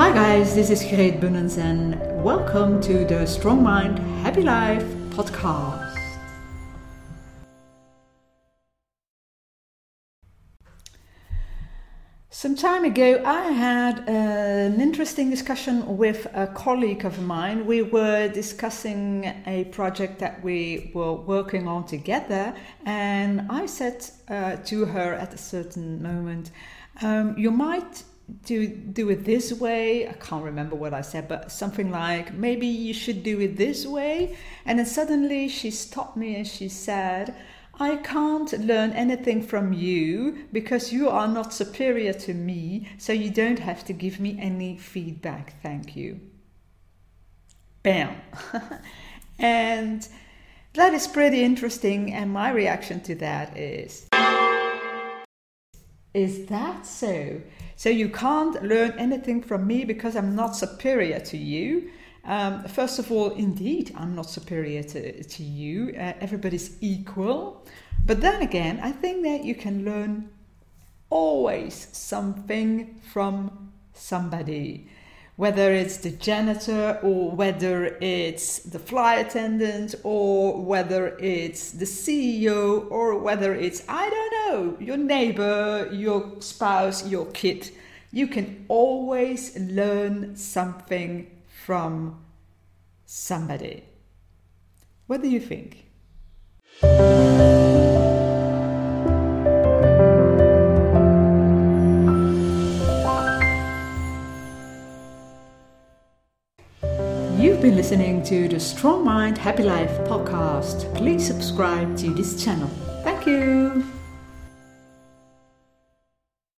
Hi guys, this is Greet Bunnens and welcome to the Strong Mind Happy Life podcast. Some time ago, I had an interesting discussion with a colleague of mine. We were discussing a project that we were working on together, and I said uh, to her at a certain moment, um, You might do do it this way i can't remember what i said but something like maybe you should do it this way and then suddenly she stopped me and she said I can't learn anything from you because you are not superior to me, so you don't have to give me any feedback. Thank you. Bam. and that is pretty interesting, and my reaction to that is Is that so? So you can't learn anything from me because I'm not superior to you. Um, first of all, indeed, I'm not superior to, to you. Uh, everybody's equal. But then again, I think that you can learn always something from somebody. Whether it's the janitor, or whether it's the flight attendant, or whether it's the CEO, or whether it's, I don't know, your neighbor, your spouse, your kid. You can always learn something from somebody. What do you think? You've been listening to the Strong Mind Happy Life podcast. Please subscribe to this channel. Thank you.